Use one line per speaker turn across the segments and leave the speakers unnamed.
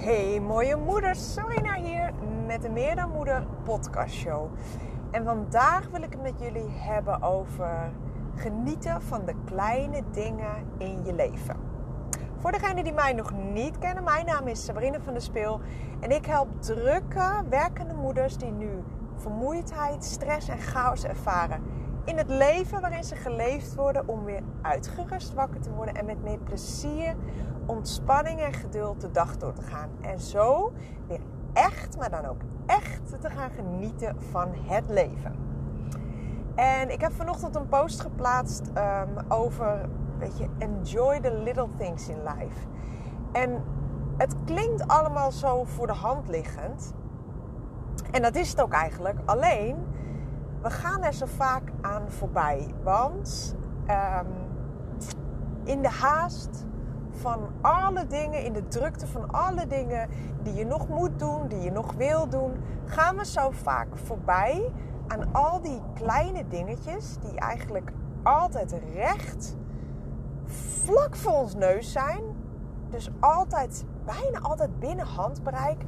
Hey mooie moeders, Sorina hier met de Meer dan Moeder podcast show. En vandaag wil ik het met jullie hebben over genieten van de kleine dingen in je leven. Voor degenen die mij nog niet kennen, mijn naam is Sabrina van der Speel. En ik help drukke, werkende moeders die nu vermoeidheid, stress en chaos ervaren in het leven waarin ze geleefd worden om weer uitgerust wakker te worden en met meer plezier, ontspanning en geduld de dag door te gaan. En zo weer echt, maar dan ook echt te gaan genieten van het leven. En ik heb vanochtend een post geplaatst um, over, weet je, enjoy the little things in life. En het klinkt allemaal zo voor de hand liggend. En dat is het ook eigenlijk. Alleen we gaan er zo vaak aan voorbij. Want um, in de haast van alle dingen, in de drukte van alle dingen die je nog moet doen, die je nog wil doen, gaan we zo vaak voorbij aan al die kleine dingetjes die eigenlijk altijd recht vlak voor ons neus zijn. Dus altijd, bijna altijd binnen handbereik.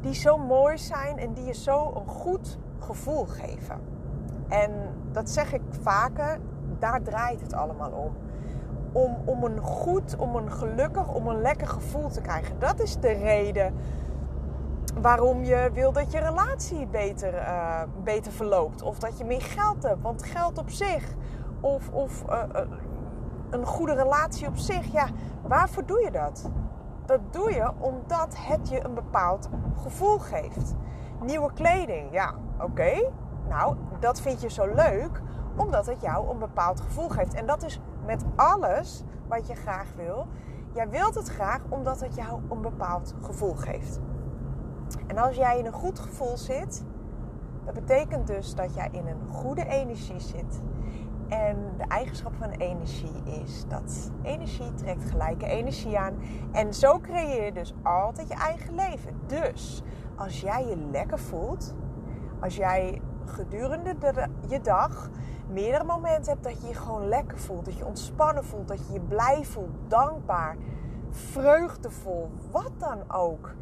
Die zo mooi zijn en die je zo een goed gevoel geven. En dat zeg ik vaker, daar draait het allemaal om. Om, om een goed, om een gelukkig, om een lekker gevoel te krijgen. Dat is de reden waarom je wil dat je relatie beter, uh, beter verloopt. Of dat je meer geld hebt. Want geld op zich, of, of uh, uh, een goede relatie op zich, ja, waarvoor doe je dat? Dat doe je omdat het je een bepaald gevoel geeft. Nieuwe kleding, ja, oké. Nou, dat vind je zo leuk omdat het jou een bepaald gevoel geeft. En dat is met alles wat je graag wil. Jij wilt het graag omdat het jou een bepaald gevoel geeft. En als jij in een goed gevoel zit, dat betekent dus dat jij in een goede energie zit. En de eigenschap van energie is dat energie trekt gelijke energie aan. En zo creëer je dus altijd je eigen leven. Dus als jij je lekker voelt, als jij gedurende de, je dag meerdere momenten hebt dat je je gewoon lekker voelt. Dat je ontspannen voelt, dat je je blij voelt, dankbaar, vreugdevol, wat dan ook.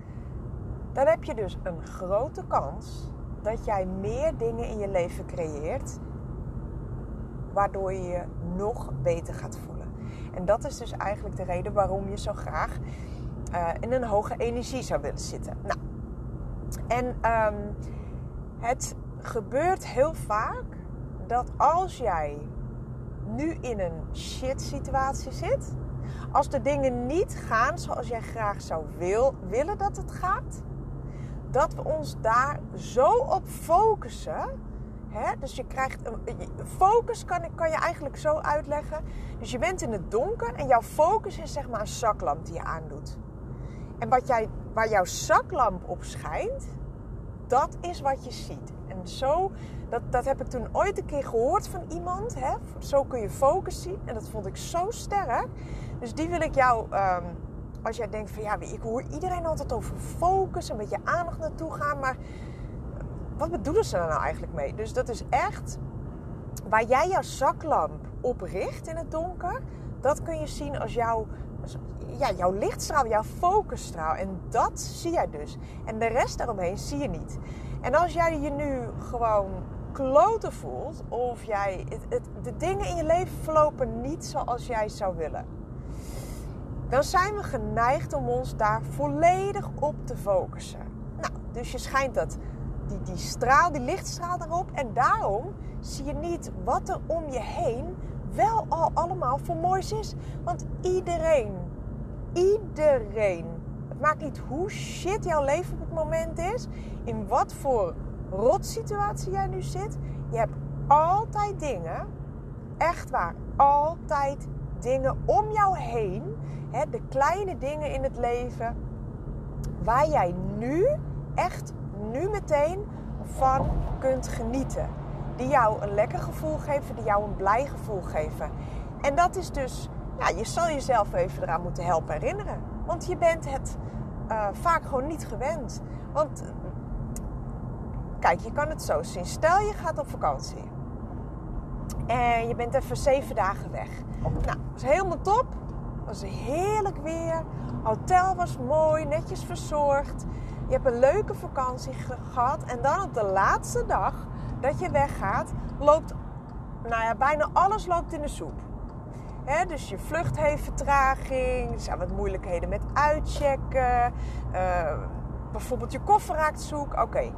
Dan heb je dus een grote kans dat jij meer dingen in je leven creëert waardoor je je nog beter gaat voelen. En dat is dus eigenlijk de reden waarom je zo graag uh, in een hoge energie zou willen zitten. Nou, en um, het gebeurt heel vaak dat als jij nu in een shit situatie zit, als de dingen niet gaan zoals jij graag zou wil, willen dat het gaat, dat we ons daar zo op focussen. Dus je krijgt een focus, kan, kan je eigenlijk zo uitleggen. Dus je bent in het donker en jouw focus is zeg maar een zaklamp die je aandoet. En wat jij, waar jouw zaklamp op schijnt, dat is wat je ziet. Zo, dat, dat heb ik toen ooit een keer gehoord van iemand. Hè? Zo kun je focus zien. En dat vond ik zo sterk. Dus die wil ik jou, um, als jij denkt van ja, ik hoor iedereen altijd over focus, een beetje aandacht naartoe gaan. Maar wat bedoelen ze er nou eigenlijk mee? Dus dat is echt waar jij jouw zaklamp op richt in het donker. Dat kun je zien als jouw, ja, jouw lichtstraal, jouw focusstraal. En dat zie jij dus. En de rest daaromheen zie je niet. En als jij je nu gewoon kloten voelt, of jij het, de dingen in je leven verlopen niet zoals jij zou willen, dan zijn we geneigd om ons daar volledig op te focussen. Nou, dus je schijnt dat, die, die straal, die lichtstraal erop, en daarom zie je niet wat er om je heen wel al allemaal voor moois is. Want iedereen, iedereen maakt niet hoe shit jouw leven op het moment is. In wat voor rotsituatie jij nu zit. Je hebt altijd dingen. Echt waar. Altijd dingen om jou heen. Hè, de kleine dingen in het leven. Waar jij nu, echt nu meteen van kunt genieten. Die jou een lekker gevoel geven. Die jou een blij gevoel geven. En dat is dus, ja, je zal jezelf even eraan moeten helpen herinneren. Want je bent het uh, vaak gewoon niet gewend. Want kijk, je kan het zo zien. Stel je gaat op vakantie. En je bent even zeven dagen weg. Nou, dat is helemaal top. Het was heerlijk weer. Hotel was mooi, netjes verzorgd. Je hebt een leuke vakantie gehad. En dan op de laatste dag dat je weggaat, loopt nou ja, bijna alles loopt in de soep. dus je vlucht heeft vertraging, er zijn wat moeilijkheden met uitchecken, uh, bijvoorbeeld je koffer raakt zoek. Oké,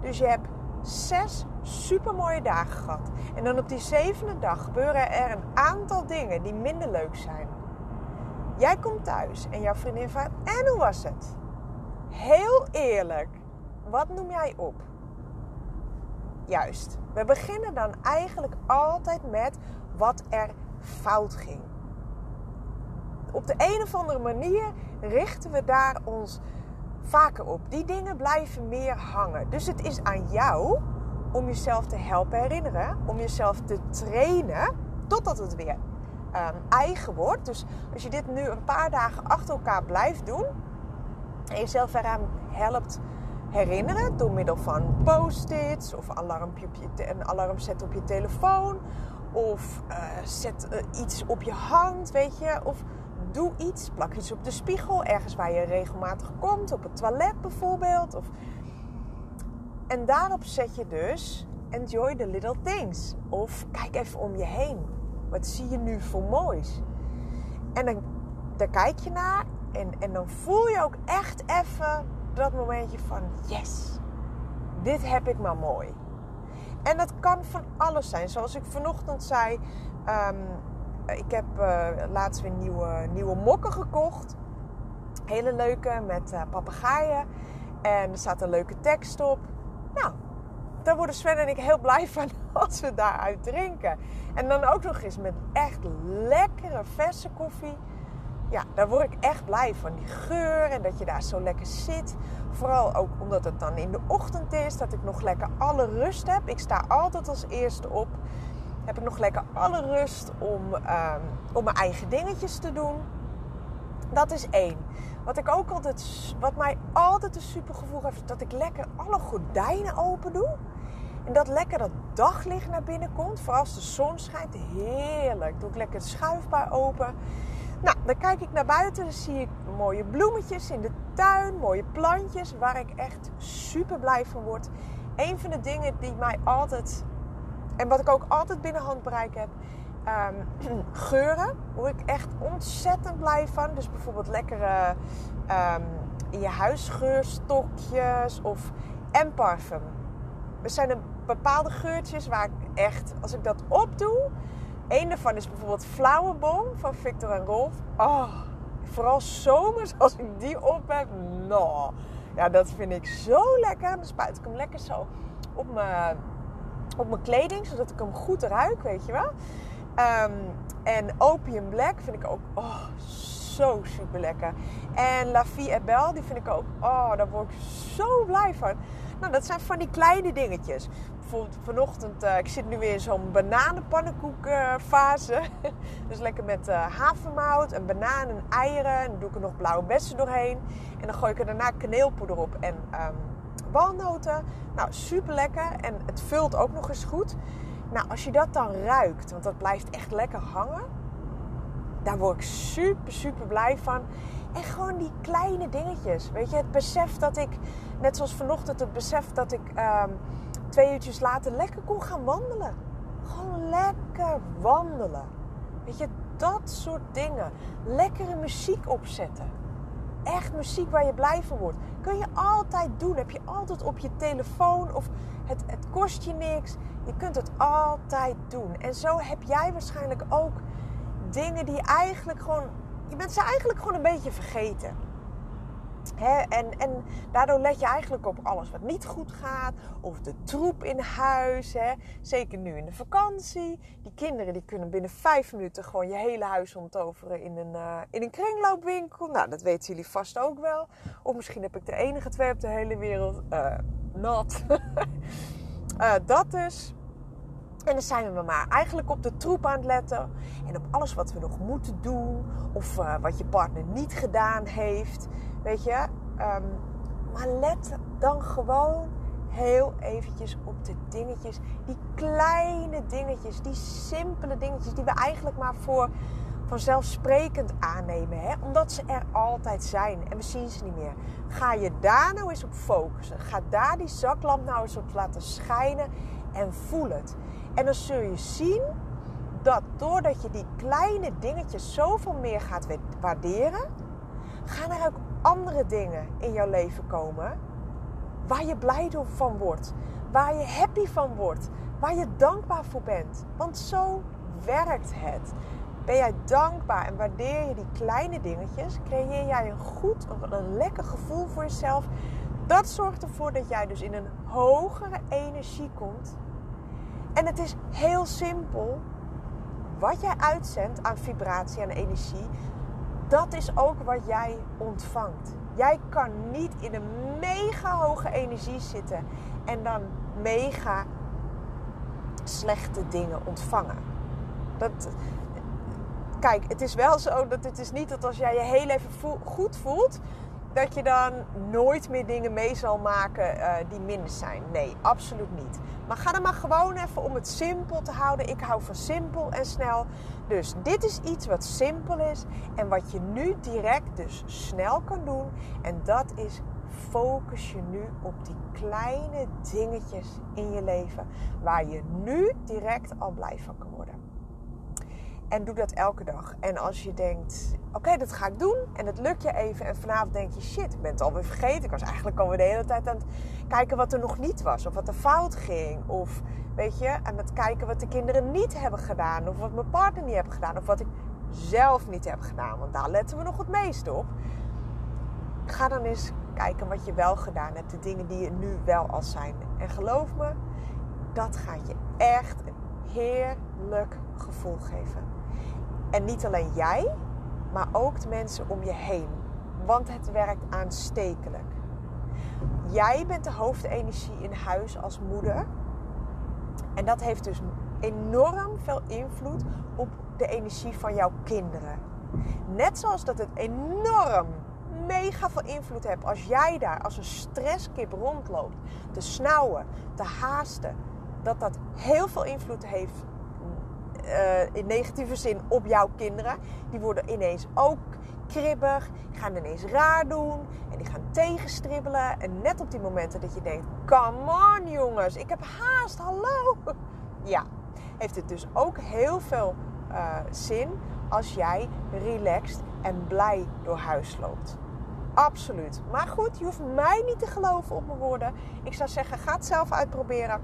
dus je hebt zes super mooie dagen gehad. En dan op die zevende dag gebeuren er een aantal dingen die minder leuk zijn. Jij komt thuis en jouw vriendin vraagt: En hoe was het? Heel eerlijk, wat noem jij op? Juist. We beginnen dan eigenlijk altijd met wat er fout ging. Op de een of andere manier richten we daar ons vaker op. Die dingen blijven meer hangen. Dus het is aan jou om jezelf te helpen herinneren, om jezelf te trainen totdat het weer um, eigen wordt. Dus als je dit nu een paar dagen achter elkaar blijft doen en jezelf eraan helpt herinneren door middel van post-its of een alarm zetten op je telefoon of uh, zet uh, iets op je hand, weet je, of doe iets, plak iets op de spiegel, ergens waar je regelmatig komt, op het toilet bijvoorbeeld. Of... En daarop zet je dus enjoy the little things. Of kijk even om je heen. Wat zie je nu voor moois? En dan, daar kijk je naar en, en dan voel je ook echt even dat momentje van yes, dit heb ik maar mooi. En dat kan van alles zijn. Zoals ik vanochtend zei, um, ik heb uh, laatst weer nieuwe, nieuwe mokken gekocht. Hele leuke met uh, papegaaien. En er staat een leuke tekst op. Nou, daar worden Sven en ik heel blij van als we daaruit drinken. En dan ook nog eens met echt lekkere verse koffie ja, daar word ik echt blij van. Die geur en dat je daar zo lekker zit. Vooral ook omdat het dan in de ochtend is, dat ik nog lekker alle rust heb. Ik sta altijd als eerste op. Heb ik nog lekker alle rust om, um, om mijn eigen dingetjes te doen. Dat is één. Wat ik ook altijd, wat mij altijd een super gevoel heeft, dat ik lekker alle gordijnen open doe. En dat lekker dat daglicht naar binnen komt. Vooral als de zon schijnt. Heerlijk. Doe ik lekker het schuifbaar open. Nou, dan kijk ik naar buiten, dan zie ik mooie bloemetjes in de tuin, mooie plantjes, waar ik echt super blij van word. Een van de dingen die mij altijd, en wat ik ook altijd binnen handbereik heb, um, geuren. Word ik echt ontzettend blij van. Dus bijvoorbeeld lekkere um, in je huisgeurstokjes of en parfum. Er zijn een bepaalde geurtjes waar ik echt, als ik dat opdoe, Eén daarvan is bijvoorbeeld Flowerbomb van Victor en Rolf. Oh, vooral zomers als ik die op heb. Nou, ja, dat vind ik zo lekker. Dan spuit ik hem lekker zo op mijn, op mijn kleding, zodat ik hem goed ruik, weet je wel. Um, en Opium Black vind ik ook oh, zo super lekker. En La Vie et Belle, die vind ik ook, oh, daar word ik zo blij van. Nou, dat zijn van die kleine dingetjes bijvoorbeeld vanochtend, uh, ik zit nu weer in zo'n bananenpannenkoekfase. Dus lekker met uh, havermout, en banaan en eieren. En dan doe ik er nog blauwe bessen doorheen. En dan gooi ik er daarna kaneelpoeder op en um, walnoten. Nou, super lekker. En het vult ook nog eens goed. Nou, als je dat dan ruikt, want dat blijft echt lekker hangen. Daar word ik super, super blij van. En gewoon die kleine dingetjes. Weet je, het besef dat ik, net zoals vanochtend, het besef dat ik... Um, twee uurtjes later lekker kon gaan wandelen. Gewoon lekker wandelen. Weet je, dat soort dingen. Lekkere muziek opzetten. Echt muziek waar je blij van wordt. Kun je altijd doen. Heb je altijd op je telefoon of het, het kost je niks. Je kunt het altijd doen. En zo heb jij waarschijnlijk ook dingen die eigenlijk gewoon. Je bent ze eigenlijk gewoon een beetje vergeten en, en daardoor let je eigenlijk op alles wat niet goed gaat. Of de troep in huis. Zeker nu in de vakantie. Die kinderen die kunnen binnen vijf minuten gewoon je hele huis onttoveren in een, uh, in een kringloopwinkel. Nou, dat weten jullie vast ook wel. Of misschien heb ik de enige twee op de hele wereld. Uh, dat dus. En dan zijn we maar eigenlijk op de troep aan het letten. En op alles wat we nog moeten doen. Of wat je partner niet gedaan heeft. Weet je? Um, maar let dan gewoon heel eventjes op de dingetjes. Die kleine dingetjes, die simpele dingetjes die we eigenlijk maar voor vanzelfsprekend aannemen, hè? omdat ze er altijd zijn en we zien ze niet meer. Ga je daar nou eens op focussen. Ga daar die zaklamp nou eens op laten schijnen en voel het. En dan zul je zien dat doordat je die kleine dingetjes zoveel meer gaat waarderen, gaan er ook andere dingen in jouw leven komen waar je blij van wordt, waar je happy van wordt, waar je dankbaar voor bent. Want zo werkt het. Ben jij dankbaar en waardeer je die kleine dingetjes, creëer jij een goed, een lekker gevoel voor jezelf. Dat zorgt ervoor dat jij dus in een hogere energie komt. En het is heel simpel. Wat jij uitzendt aan vibratie en energie, dat is ook wat jij ontvangt. Jij kan niet in een mega hoge energie zitten en dan mega slechte dingen ontvangen. Dat, kijk, het is wel zo dat het is niet dat als jij je heel even goed voelt, dat je dan nooit meer dingen mee zal maken uh, die minder zijn. Nee, absoluut niet. Maar ga er maar gewoon even om het simpel te houden. Ik hou van simpel en snel. Dus dit is iets wat simpel is en wat je nu direct dus snel kan doen. En dat is focus je nu op die kleine dingetjes in je leven waar je nu direct al blij van kan worden. En doe dat elke dag. En als je denkt, oké, dat ga ik doen. En het lukt je even. En vanavond denk je, shit, ik ben het alweer vergeten. Ik was eigenlijk alweer de hele tijd aan het kijken wat er nog niet was. Of wat er fout ging. Of weet je, aan het kijken wat de kinderen niet hebben gedaan. Of wat mijn partner niet heeft gedaan. Of wat ik zelf niet heb gedaan. Want daar letten we nog het meest op. Ga dan eens kijken wat je wel gedaan hebt. De dingen die je nu wel al zijn. En geloof me, dat gaat je echt een heerlijk gevoel geven. En niet alleen jij, maar ook de mensen om je heen. Want het werkt aanstekelijk. Jij bent de hoofdenergie in huis als moeder. En dat heeft dus enorm veel invloed op de energie van jouw kinderen. Net zoals dat het enorm, mega veel invloed heeft als jij daar als een stresskip rondloopt, te snauwen, te haasten. Dat dat heel veel invloed heeft uh, in negatieve zin op jouw kinderen. Die worden ineens ook kribbig, gaan ineens raar doen en die gaan tegenstribbelen. En net op die momenten dat je denkt: come on jongens, ik heb haast, hallo. Ja, heeft het dus ook heel veel uh, zin als jij relaxed en blij door huis loopt. Absoluut. Maar goed, je hoeft mij niet te geloven op mijn woorden. Ik zou zeggen, ga het zelf uitproberen.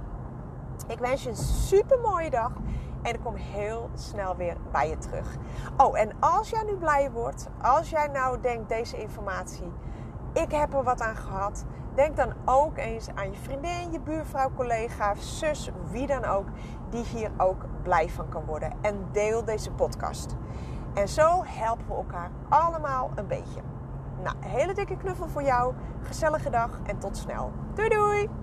Ik wens je een super mooie dag. En ik kom heel snel weer bij je terug. Oh, en als jij nu blij wordt, als jij nou denkt deze informatie, ik heb er wat aan gehad. Denk dan ook eens aan je vriendin, je buurvrouw, collega, zus, wie dan ook, die hier ook blij van kan worden. En deel deze podcast. En zo helpen we elkaar allemaal een beetje. Nou, hele dikke knuffel voor jou. Gezellige dag en tot snel. Doei doei!